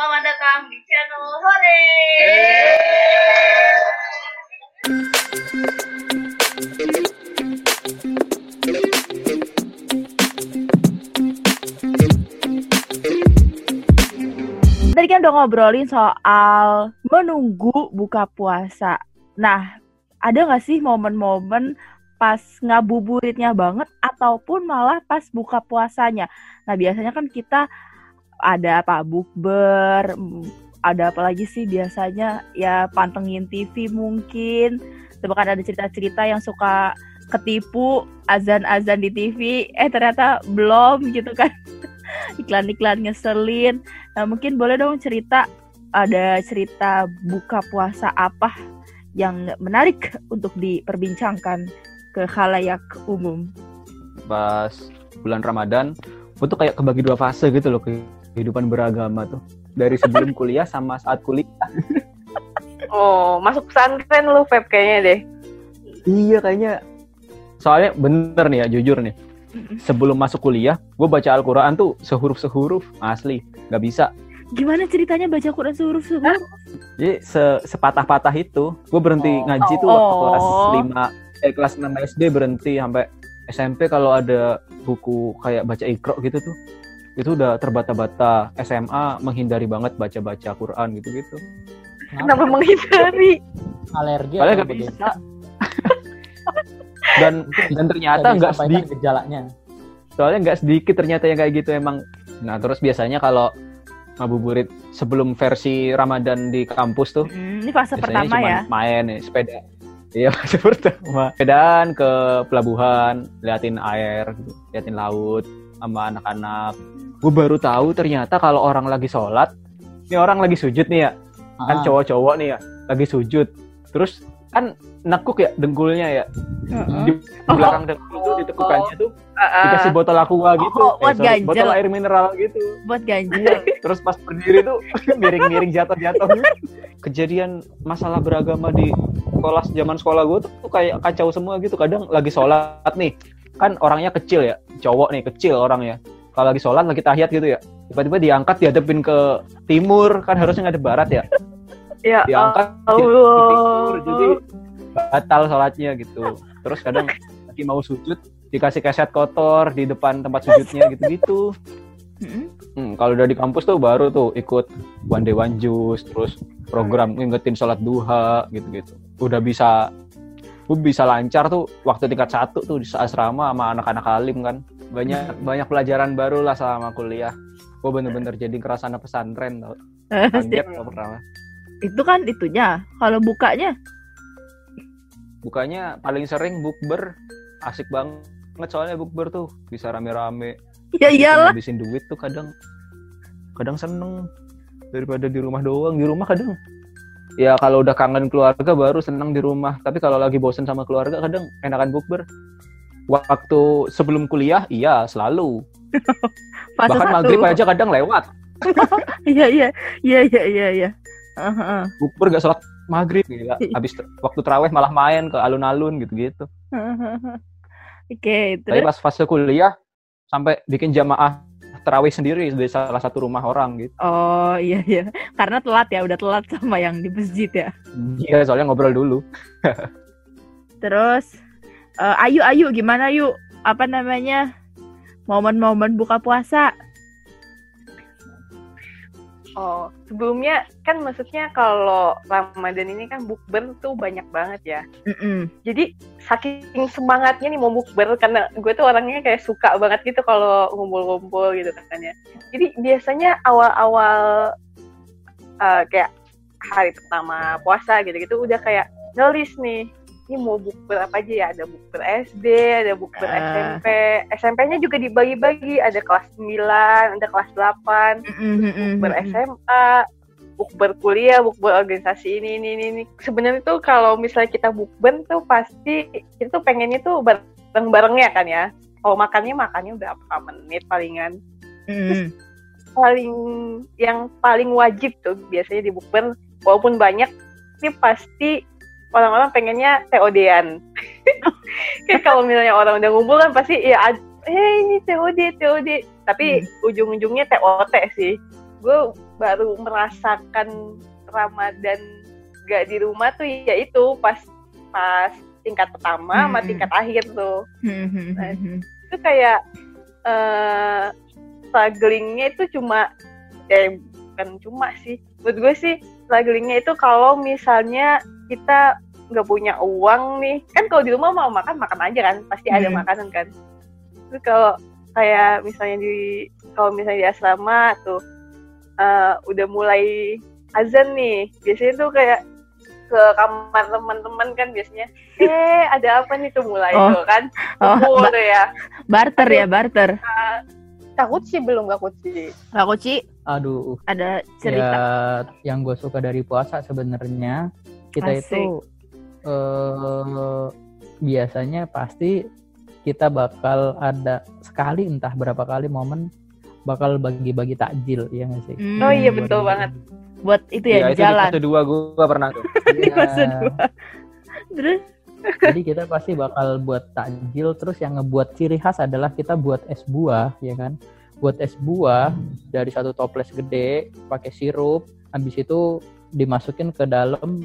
selamat datang di channel Hore. Tadi kan udah ngobrolin soal menunggu buka puasa. Nah, ada nggak sih momen-momen pas ngabuburitnya banget ataupun malah pas buka puasanya? Nah, biasanya kan kita ada apa bukber, mm, ada apa lagi sih biasanya ya pantengin TV mungkin. Coba kan ada cerita-cerita yang suka ketipu azan-azan di TV, eh ternyata belum gitu kan. Iklan-iklan ngeselin. Nah, mungkin boleh dong cerita ada cerita buka puasa apa yang menarik untuk diperbincangkan ke khalayak umum. Pas bulan Ramadan, tuh kayak kebagi dua fase gitu loh kehidupan beragama tuh. Dari sebelum kuliah sama saat kuliah. Oh, masuk pesantren lu, Feb, kayaknya deh. Iya kayaknya. Soalnya bener nih ya, jujur nih. Sebelum masuk kuliah, gue baca Al-Quran tuh sehuruf-sehuruf, asli. Gak bisa. Gimana ceritanya baca Quran seluruh suruh? Jadi se- sepatah-patah itu, gue berhenti Oh. ngaji tuh waktu Oh. kelas 5, eh, kelas 6 SD berhenti sampai SMP kalau ada buku kayak baca ikro gitu tuh. Itu udah terbata-bata. SMA menghindari banget baca-baca Quran gitu-gitu. Kenapa menghindari? alergi Soalnya atau gak bagaimana? bisa. dan dan ternyata Bisa nggak sedikit. gejalanya. Soalnya nggak sedikit ternyata yang kayak gitu emang. Nah terus biasanya kalau ngabuburit sebelum versi Ramadan di kampus tuh Hmm, ini fase pertama cuman ya. main nih sepeda iya fase pertama sepedaan ke pelabuhan liatin air gitu, liatin laut sama anak-anak. Gue baru tahu ternyata kalau orang lagi sholat ini orang lagi sujud nih ya. Kan Ah, cowok-cowok nih ya lagi sujud. Terus kan nekuk ya dengkulnya ya. Heeh. di belakang dengkul tuh ditekukannya tuh Ah, dikasih botol aqua gitu. Oh, buat sorry, ganjel. botol air mineral gitu. Buat ganjil. terus pas berdiri tuh miring-miring jatuh-jatuh kejadian masalah beragama di sekolah zaman sekolah gue tuh kayak kacau semua gitu. Kadang lagi sholat nih kan orangnya kecil ya cowok nih kecil orangnya kalau lagi sholat lagi tahiyat gitu ya tiba-tiba diangkat dihadapin ke timur kan harusnya ngadep barat ya ya diangkat ke Allah. timur jadi batal sholatnya gitu terus kadang lagi mau sujud dikasih keset kotor di depan tempat sujudnya gitu-gitu. Hmm, kalau udah di kampus tuh baru tuh ikut one day one juice, terus program ngingetin sholat duha gitu-gitu. Udah bisa, gue bisa lancar tuh waktu tingkat satu tuh di asrama sama anak-anak alim kan. Banyak banyak pelajaran baru lah selama kuliah. Gue bener-bener jadi ngerasa anak pesantren tau. Tau pertama. Itu kan itunya. Kalau bukanya Bukanya paling sering bukber, asik banget soalnya bukber tuh bisa rame-rame. ya iyalah. Habisin duit tuh kadang kadang seneng daripada di rumah doang di rumah kadang ya kalau udah kangen keluarga baru seneng di rumah. Tapi kalau lagi bosen sama keluarga kadang enakan bukber. Waktu sebelum kuliah iya selalu. Bahkan satu. maghrib aja kadang lewat. Iya iya iya iya iya iya. Heeh. bukber gak sholat maghrib gila. Habis ter- waktu terawih malah main ke alun-alun gitu-gitu. Oke, tapi terus? pas fase kuliah sampai bikin jamaah terawih sendiri di salah satu rumah orang gitu oh iya iya. Karena telat ya, udah telat sama yang di masjid ya. iya soalnya ngobrol dulu Terus eh, Ayu Ayu gimana yuk? Apa namanya? Momen-momen buka puasa. Oh, sebelumnya kan maksudnya kalau Ramadan ini kan bukber tuh banyak banget ya. Mm-mm. Jadi saking semangatnya nih mau bukber karena gue tuh orangnya kayak suka banget gitu kalau ngumpul-ngumpul gitu kan ya. Jadi biasanya awal-awal eh, kayak hari pertama puasa gitu-gitu udah kayak nulis nih ini mau bukber apa aja ya ada bukber SD ada bukber Ah. SMP SMP-nya juga dibagi-bagi ada kelas 9 ada kelas 8 Mm-mm, mm-mm, bukber. SMA, bukber kuliah, bukber organisasi ini ini ini. ini. Sebenarnya tuh kalau misalnya kita bukber tuh pasti kita tuh pengennya tuh bareng-barengnya kan ya. Kalau makannya makannya udah berapa menit palingan. Mm-mm. Paling yang paling wajib tuh biasanya di bukber walaupun banyak ini pasti orang-orang pengennya TOD-an. Kayak kalau misalnya orang udah ngumpul kan pasti ya eh ini TOD TOD tapi ujung-ujungnya TOT sih gue baru merasakan Ramadan gak di rumah tuh ya itu pas pas tingkat pertama sama Hmm. tingkat akhir tuh Hmm, hmm, hmm, hmm. itu kayak eh strugglingnya itu cuma eh bukan cuma sih menurut gue sih strugglingnya itu kalau misalnya kita nggak punya uang nih. Kan kalau di rumah mau makan makan aja kan. Pasti ada Hmm. makanan kan. Terus kalau kayak misalnya di kalau misalnya di asrama tuh eh, udah mulai azan nih. Biasanya tuh kayak ke kamar teman-teman kan biasanya eh ada apa nih? Tuh mulai Oh. tuh kan. Oh, kumpul tuh ya. barter ya, barter. takut sih belum gak sih Kak Koci, Aduh, ada cerita. ya yang gue suka dari puasa sebenarnya kita Asik. itu eh biasanya pasti kita bakal ada sekali entah berapa kali momen bakal bagi-bagi takjil ya nggak sih? Hmm. Oh iya, betul di- banget. Buat itu ya, di itu di jalan. fase dua gue pernah tuh. Di Iya. fase dua. Terus, Jadi kita pasti bakal buat takjil terus yang ngebuat ciri khas adalah kita buat es buah ya kan. Buat es buah dari satu toples gede pakai sirup habis itu dimasukin ke dalam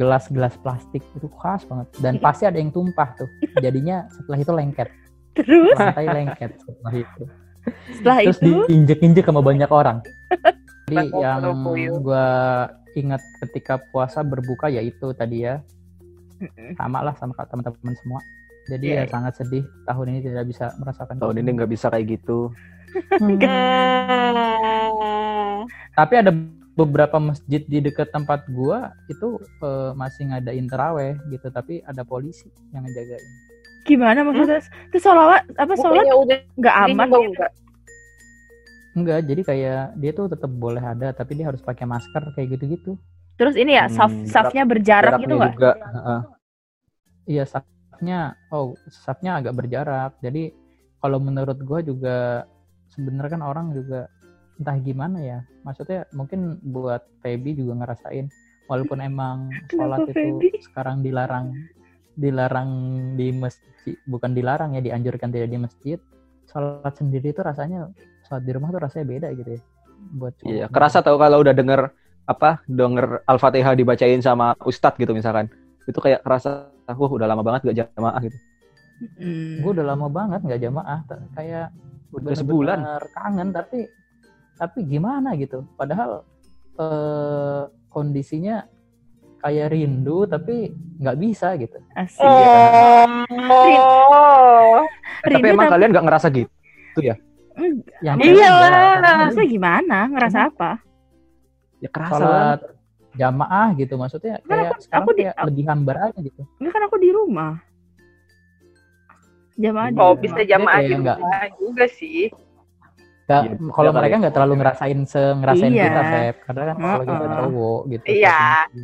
gelas-gelas plastik itu khas banget dan pasti ada yang tumpah tuh. Jadinya setelah itu lengket. terus Lantai lengket setelah itu. setelah Terus itu, diinjek-injek sama banyak orang. Jadi yang gua ingat ketika puasa berbuka yaitu tadi ya sama lah sama teman-teman semua. Jadi Iya, ya iya. sangat sedih tahun ini tidak bisa merasakan Tahun ini nggak bisa kayak gitu. Hmm. Tapi ada beberapa masjid di dekat tempat gua itu eh, masih ngadain teraweh gitu, tapi ada polisi yang ngejagain. gimana maksudnya? Itu sholawat, apa sholat nggak aman? dihimbau nggak? Enggak, jadi kayak dia tuh tetap boleh ada, tapi dia harus pakai masker kayak gitu-gitu. Terus ini ya, saf, Hmm, safnya berjarak gitu nggak? juga. heeh. Oh, safnya agak berjarak. Jadi kalau menurut gua juga sebenarnya kan orang juga entah gimana ya. Maksudnya mungkin buat Feby juga ngerasain, walaupun emang sholat Kenapa, itu Feby? sekarang dilarang, dilarang di masjid, bukan dilarang ya, dianjurkan tidak di masjid. Sholat sendiri itu rasanya, sholat di rumah tuh rasanya beda gitu ya. Buat cowok. Iya, kerasa tau kalau udah denger apa denger Al-Fatihah dibacain sama ustadz gitu misalkan. Itu kayak kerasa wah udah lama banget gak jamaah gitu. Hmm. gue udah lama banget nggak jamaah kayak Udah sebulan. bener-bener kangen tapi tapi gimana gitu padahal eh, kondisinya kayak rindu tapi nggak bisa gitu Asik. Oh, Eh, tapi Rindu emang tapi- kalian gak ngerasa gitu? yang Iya lah. enggak. Maksudnya gimana? Ngerasa apa? Ya kerasa banget. Jamaah gitu maksudnya Kan kayak aku- sekarang aku di- kayak lebih hambar aja gitu Enggak kan aku di rumah. Jamaah di oh rumah. bisa jamaah di rumah juga sih. Nggak- Iya, kalau mereka nggak terlalu ngerasain se ngerasain Iya. kita Feb karena kan kalau kita cowok gitu Iya.